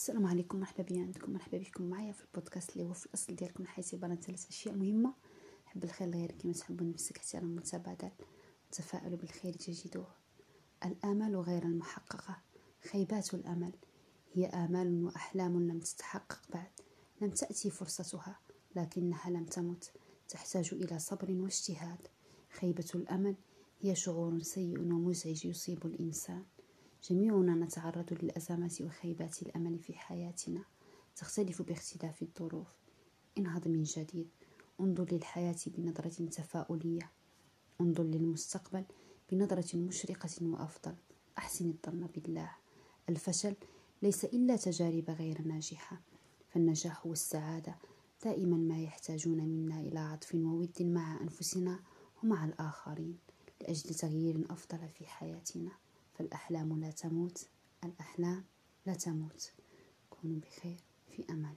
السلام عليكم مرحبا بيا عندكم مرحبا بكم معايا في البودكاست اللي هو في الأصل ديالكم حياتي عباره عن ثلاث أشياء مهمة. حب الخير لغيرك كما تحبوا نفسك احترام المتبادل تفاءلوا بالخير تجدوه الأمل غير المحققه خيبات الأمل. هي آمال وأحلام لم تتحقق بعد. لم تأتي فرصتها لكنها لم تمت. تحتاج إلى صبر واجتهاد. خيبة الأمل هي شعور سيء ومزعج يصيب الإنسان. جميعنا نتعرض للأزمات وخيبات الأمل في حياتنا. تختلف باختلاف الظروف. انهض من جديد. انظر للحياة بنظرة تفاؤلية. انظر للمستقبل بنظرة مشرقة وأفضل. أحسن الظن بالله. الفشل ليس إلا تجارب غير ناجحة. فالنجاح والسعادة دائما ما يحتاجون منا إلى عطف وود مع أنفسنا ومع الآخرين لأجل تغيير أفضل في حياتنا. فالأحلام لا تموت الأحلام لا تموت. كونوا بخير في أمان